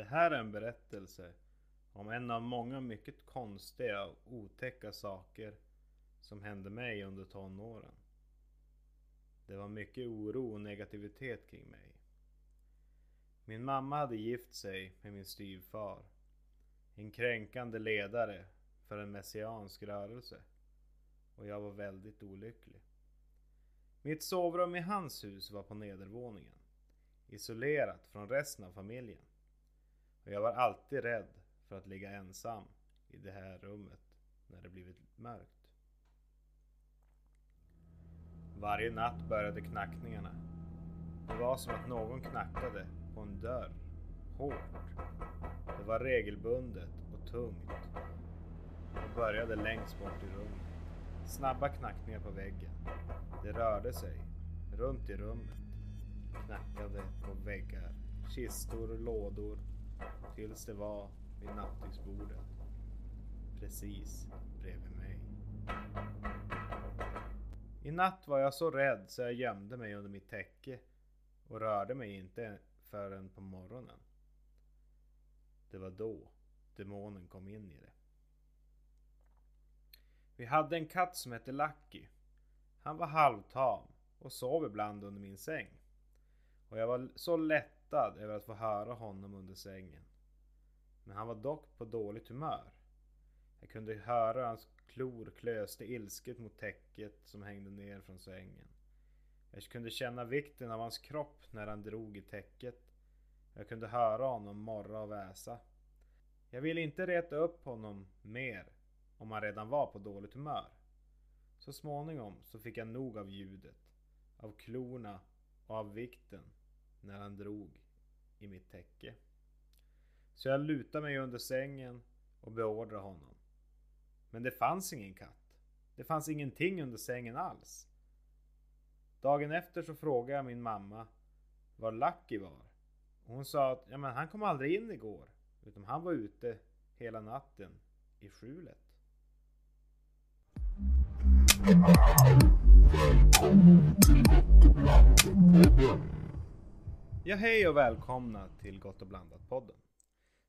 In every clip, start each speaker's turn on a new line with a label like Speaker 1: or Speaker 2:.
Speaker 1: Det här är en berättelse om en av många mycket konstiga och otäcka saker som hände mig under tonåren. Det var mycket oro och negativitet kring mig. Min mamma hade gift sig med min styvfar. En kränkande ledare för en messiansk rörelse. Och jag var väldigt olycklig. Mitt sovrum i hans hus var på nedervåningen. Isolerat från resten av familjen. Och jag var alltid rädd för att ligga ensam i det här rummet när det blivit mörkt. Varje natt började knackningarna. Det var som att någon knackade på en dörr. Hårt. Det var regelbundet och tungt. Det började längst bort i rummet. Snabba knackningar på väggen. Det rörde sig runt i rummet. Knackade på väggar, kistor lådor. Tills det var vid nattduksbordet. Precis bredvid mig. I natt var jag så rädd så jag gömde mig under mitt täcke och rörde mig inte förrän på morgonen. Det var då demonen kom in i det. Vi hade en katt som hette Lucky. Han var halvtam och sov ibland under min säng. Och jag var så lättad över att få höra honom under sängen. Men han var dock på dåligt humör. Jag kunde höra hans klor klöste ilsket mot täcket som hängde ner från sängen. Jag kunde känna vikten av hans kropp när han drog i täcket. Jag kunde höra honom morra och väsa. Jag ville inte reta upp honom mer om han redan var på dåligt humör. Så småningom så fick jag nog av ljudet, av klorna och av vikten när han drog i mitt täcke. Så jag lutade mig under sängen och beordrade honom. Men det fanns ingen katt. Det fanns ingenting under sängen alls. Dagen efter så frågade jag min mamma var Lucky var. Och hon sa att ja, men han kom aldrig in igår. Utan han var ute hela natten i skjulet. Ja hej och välkomna till Gott och blandat podden.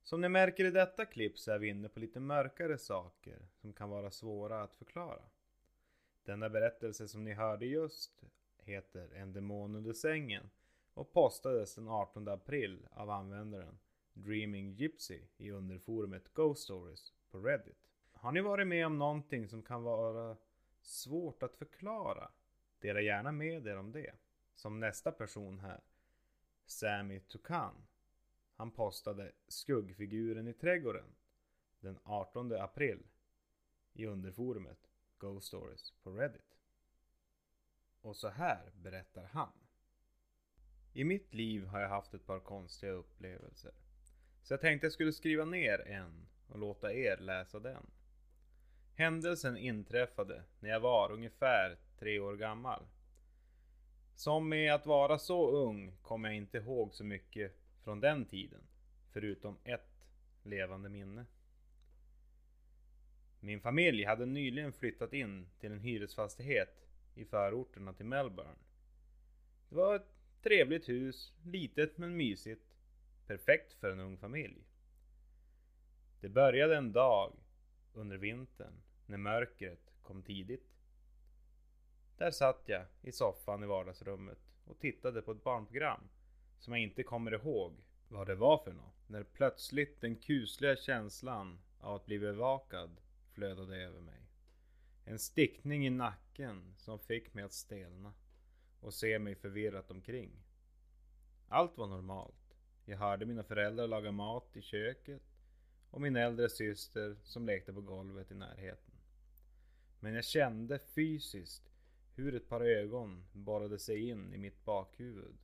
Speaker 1: Som ni märker i detta klipp så är vi inne på lite mörkare saker som kan vara svåra att förklara. Denna berättelse som ni hörde just heter En demon under sängen och postades den 18 april av användaren Dreaming Gypsy i underforumet Ghost Stories på Reddit. Har ni varit med om någonting som kan vara svårt att förklara? Dela gärna med er om det. Som nästa person här, Sammy Tukan. Han postade skuggfiguren i trädgården den 18 april i underforumet Ghost Stories på Reddit. Och så här berättar han. I mitt liv har jag haft ett par konstiga upplevelser. Så jag tänkte jag skulle skriva ner en och låta er läsa den. Händelsen inträffade när jag var ungefär tre år gammal. Som med att vara så ung kommer jag inte ihåg så mycket från den tiden. Förutom ett levande minne. Min familj hade nyligen flyttat in till en hyresfastighet i förorterna till Melbourne. Det var ett trevligt hus, litet men mysigt. Perfekt för en ung familj. Det började en dag under vintern när mörkret kom tidigt. Där satt jag i soffan i vardagsrummet och tittade på ett barnprogram som jag inte kommer ihåg vad det var för något. När plötsligt den kusliga känslan av att bli bevakad flödade över mig. En stickning i nacken som fick mig att stelna och se mig förvirrat omkring. Allt var normalt. Jag hörde mina föräldrar laga mat i köket och min äldre syster som lekte på golvet i närheten. Men jag kände fysiskt hur ett par ögon borrade sig in i mitt bakhuvud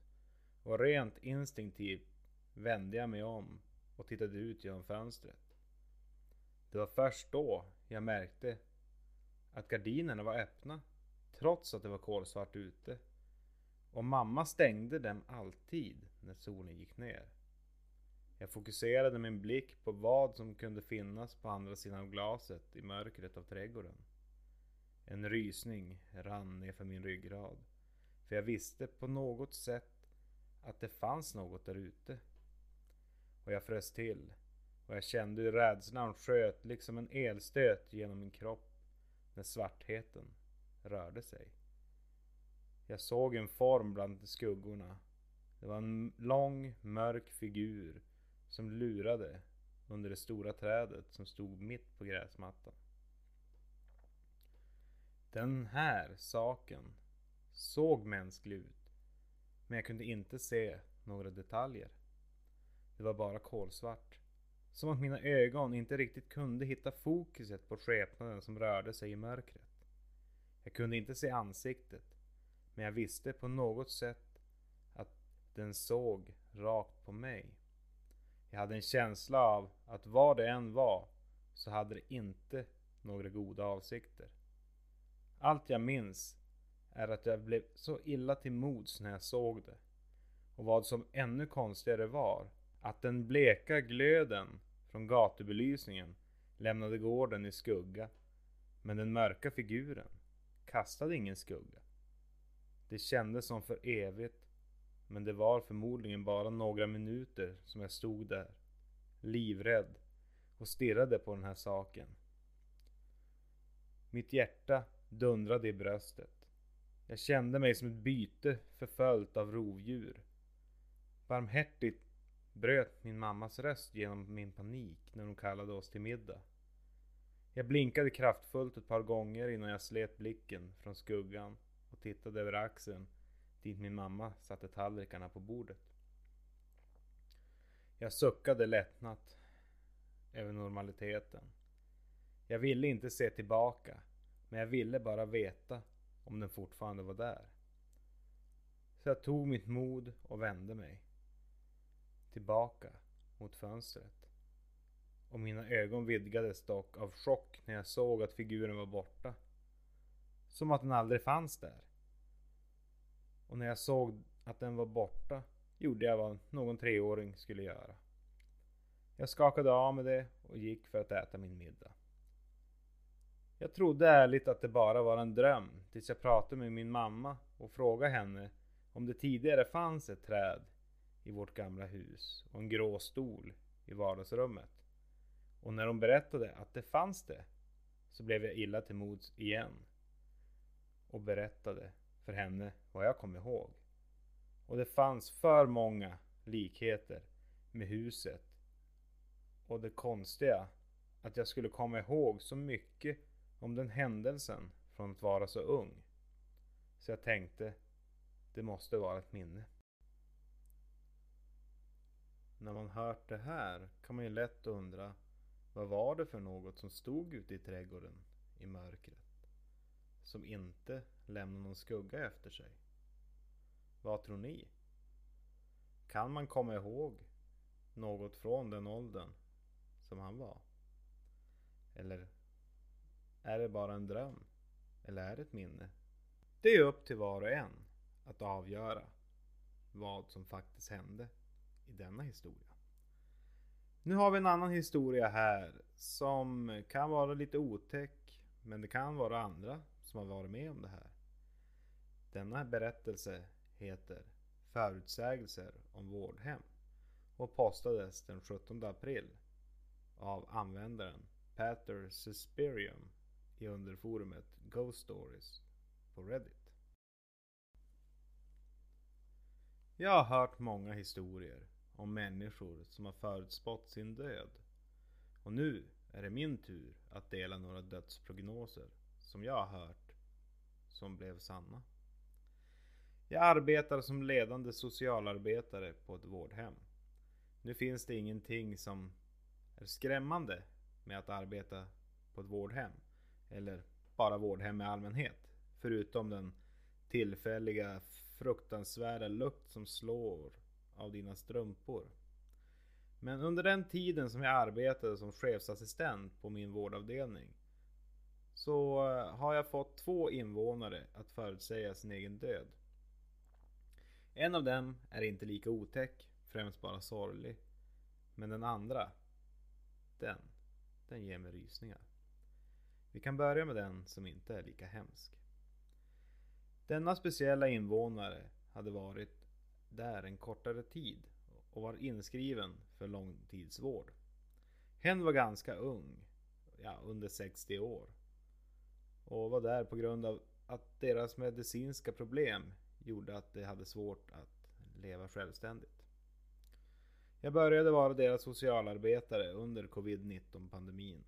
Speaker 1: och rent instinktivt vände jag mig om och tittade ut genom fönstret. Det var först då jag märkte att gardinerna var öppna trots att det var kolsvart ute. Och mamma stängde dem alltid när solen gick ner. Jag fokuserade min blick på vad som kunde finnas på andra sidan glaset i mörkret av trädgården. En rysning rann ner för min ryggrad. För jag visste på något sätt att det fanns något där ute. och jag frös till. Och jag kände hur rädslan sköt liksom en elstöt genom min kropp när svartheten rörde sig. Jag såg en form bland skuggorna. Det var en lång mörk figur som lurade under det stora trädet som stod mitt på gräsmattan. Den här saken såg mänsklig ut. Men jag kunde inte se några detaljer. Det var bara kolsvart. Som att mina ögon inte riktigt kunde hitta fokuset på skepnaden som rörde sig i mörkret. Jag kunde inte se ansiktet. Men jag visste på något sätt att den såg rakt på mig. Jag hade en känsla av att vad det än var så hade det inte några goda avsikter. Allt jag minns är att jag blev så illa till mods när jag såg det. Och vad som ännu konstigare var att den bleka glöden från gatubelysningen lämnade gården i skugga. Men den mörka figuren kastade ingen skugga. Det kändes som för evigt. Men det var förmodligen bara några minuter som jag stod där. Livrädd. Och stirrade på den här saken. Mitt hjärta dundrade i bröstet. Jag kände mig som ett byte förföljt av rovdjur. Barmhärtigt bröt min mammas röst genom min panik när hon kallade oss till middag. Jag blinkade kraftfullt ett par gånger innan jag slet blicken från skuggan och tittade över axeln dit min mamma satte tallrikarna på bordet. Jag suckade lättnat över normaliteten. Jag ville inte se tillbaka, men jag ville bara veta om den fortfarande var där. Så jag tog mitt mod och vände mig. Tillbaka mot fönstret. Och mina ögon vidgades dock av chock när jag såg att figuren var borta. Som att den aldrig fanns där. Och när jag såg att den var borta gjorde jag vad någon treåring skulle göra. Jag skakade av med det och gick för att äta min middag. Jag trodde ärligt att det bara var en dröm tills jag pratade med min mamma och frågade henne om det tidigare fanns ett träd i vårt gamla hus och en grå stol i vardagsrummet. Och när hon berättade att det fanns det så blev jag illa till mods igen och berättade för henne vad jag kom ihåg. Och det fanns för många likheter med huset. Och det konstiga att jag skulle komma ihåg så mycket om den händelsen från att vara så ung. Så jag tänkte, det måste vara ett minne. När man hört det här kan man ju lätt undra, vad var det för något som stod ute i trädgården i mörkret? Som inte lämnade någon skugga efter sig? Vad tror ni? Kan man komma ihåg något från den åldern som han var? Eller är det bara en dröm? Eller är det ett minne? Det är upp till var och en att avgöra vad som faktiskt hände i denna historia. Nu har vi en annan historia här som kan vara lite otäck men det kan vara andra som har varit med om det här. Denna berättelse heter Förutsägelser om vårdhem och postades den 17 april av användaren Pater Suspirium i underforumet Ghost Stories på Reddit. Jag har hört många historier om människor som har förutspått sin död. Och nu är det min tur att dela några dödsprognoser som jag har hört som blev sanna. Jag arbetar som ledande socialarbetare på ett vårdhem. Nu finns det ingenting som är skrämmande med att arbeta på ett vårdhem. Eller bara vårdhem i allmänhet. Förutom den tillfälliga fruktansvärda lukt som slår av dina strumpor. Men under den tiden som jag arbetade som chefsassistent på min vårdavdelning så eh, har jag fått två invånare att förutsäga sin egen död. En av dem är inte lika otäck, främst bara sorglig. Men den andra, den, den ger mig rysningar. Vi kan börja med den som inte är lika hemsk. Denna speciella invånare hade varit där en kortare tid och var inskriven för långtidsvård. Hen var ganska ung, ja under 60 år. Och var där på grund av att deras medicinska problem gjorde att de hade svårt att leva självständigt. Jag började vara deras socialarbetare under covid-19 pandemin.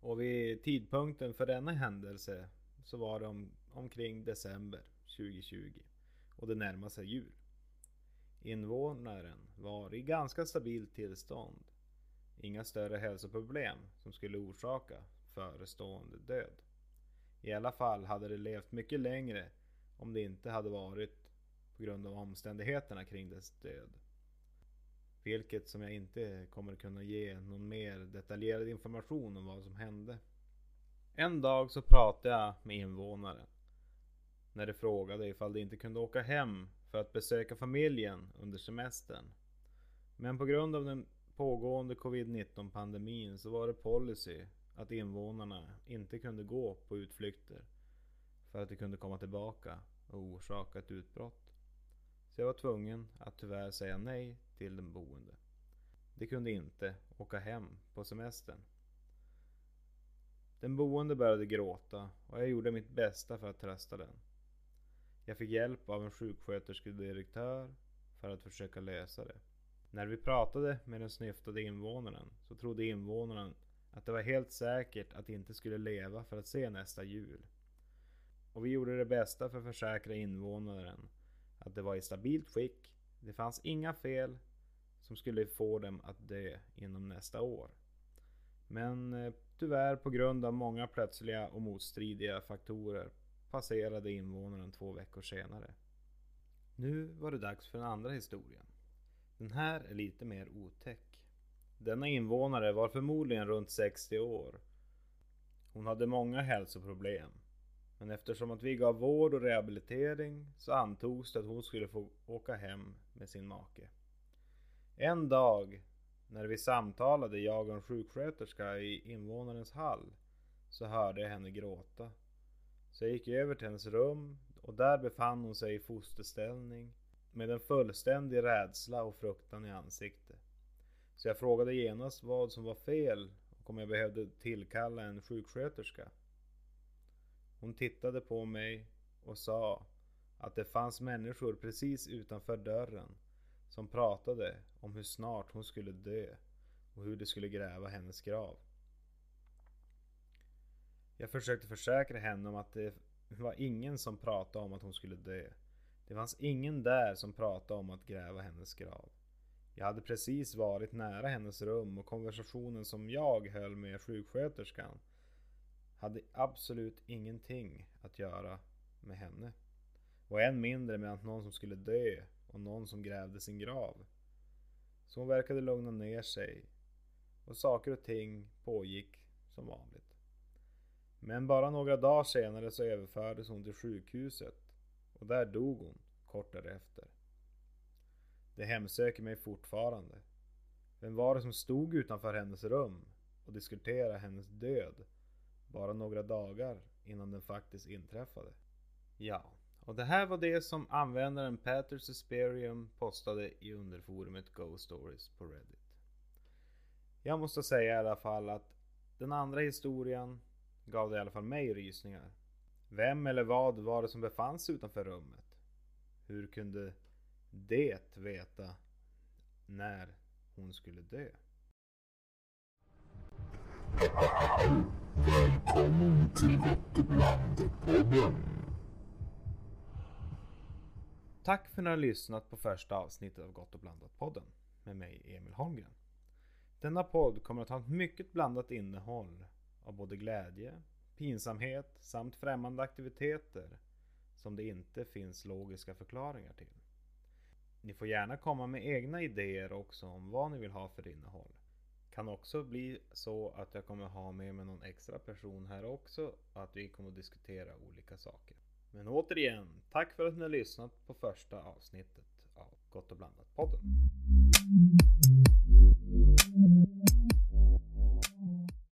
Speaker 1: Och vid tidpunkten för denna händelse så var det om, omkring december 2020 och det närmade sig jul. Invånaren var i ganska stabilt tillstånd. Inga större hälsoproblem som skulle orsaka förestående död. I alla fall hade det levt mycket längre om det inte hade varit på grund av omständigheterna kring dess död. Vilket som jag inte kommer kunna ge någon mer detaljerad information om vad som hände. En dag så pratade jag med invånaren. När de frågade ifall de inte kunde åka hem för att besöka familjen under semestern. Men på grund av den pågående covid-19 pandemin så var det policy att invånarna inte kunde gå på utflykter för att de kunde komma tillbaka och orsaka ett utbrott. Så jag var tvungen att tyvärr säga nej till den boende. De kunde inte åka hem på semestern. Den boende började gråta och jag gjorde mitt bästa för att trösta den. Jag fick hjälp av en sjuksköterskedirektör för att försöka lösa det. När vi pratade med den snyftade invånaren så trodde invånaren att det var helt säkert att de inte skulle leva för att se nästa jul. Och vi gjorde det bästa för att försäkra invånaren att det var i stabilt skick. Det fanns inga fel som skulle få dem att dö inom nästa år. Men eh, tyvärr på grund av många plötsliga och motstridiga faktorer passerade invånaren två veckor senare. Nu var det dags för den andra historien. Den här är lite mer otäck. Denna invånare var förmodligen runt 60 år. Hon hade många hälsoproblem. Men eftersom att vi gav vård och rehabilitering så antogs det att hon skulle få åka hem med sin make. En dag när vi samtalade, jag och en sjuksköterska i invånarens hall, så hörde jag henne gråta. Så jag gick över till hennes rum och där befann hon sig i fosterställning med en fullständig rädsla och fruktan i ansiktet. Så jag frågade genast vad som var fel och om jag behövde tillkalla en sjuksköterska. Hon tittade på mig och sa att det fanns människor precis utanför dörren som pratade om hur snart hon skulle dö och hur de skulle gräva hennes grav. Jag försökte försäkra henne om att det var ingen som pratade om att hon skulle dö. Det fanns ingen där som pratade om att gräva hennes grav. Jag hade precis varit nära hennes rum och konversationen som jag höll med sjuksköterskan hade absolut ingenting att göra med henne. Och än mindre med att någon som skulle dö och någon som grävde sin grav. Så hon verkade lugna ner sig och saker och ting pågick som vanligt. Men bara några dagar senare så överfördes hon till sjukhuset och där dog hon kort därefter. Det hemsöker mig fortfarande. Vem var det som stod utanför hennes rum och diskuterade hennes död bara några dagar innan den faktiskt inträffade? Ja, och det här var det som användaren Pater Susperium postade i underforumet Go Stories på Reddit. Jag måste säga i alla fall att den andra historien gav det i alla fall mig rysningar. Vem eller vad var det som befann sig utanför rummet? Hur kunde det veta när hon skulle dö?
Speaker 2: Välkommen till Gott och blandat-podden.
Speaker 1: Tack för att ni har lyssnat på första avsnittet av Gott och blandat-podden med mig Emil Holmgren. Denna podd kommer att ha ett mycket blandat innehåll av både glädje, pinsamhet samt främmande aktiviteter som det inte finns logiska förklaringar till. Ni får gärna komma med egna idéer också om vad ni vill ha för innehåll. Kan också bli så att jag kommer ha med mig någon extra person här också och att vi kommer att diskutera olika saker. Men återigen, tack för att ni har lyssnat på första avsnittet av Gott och blandat podden.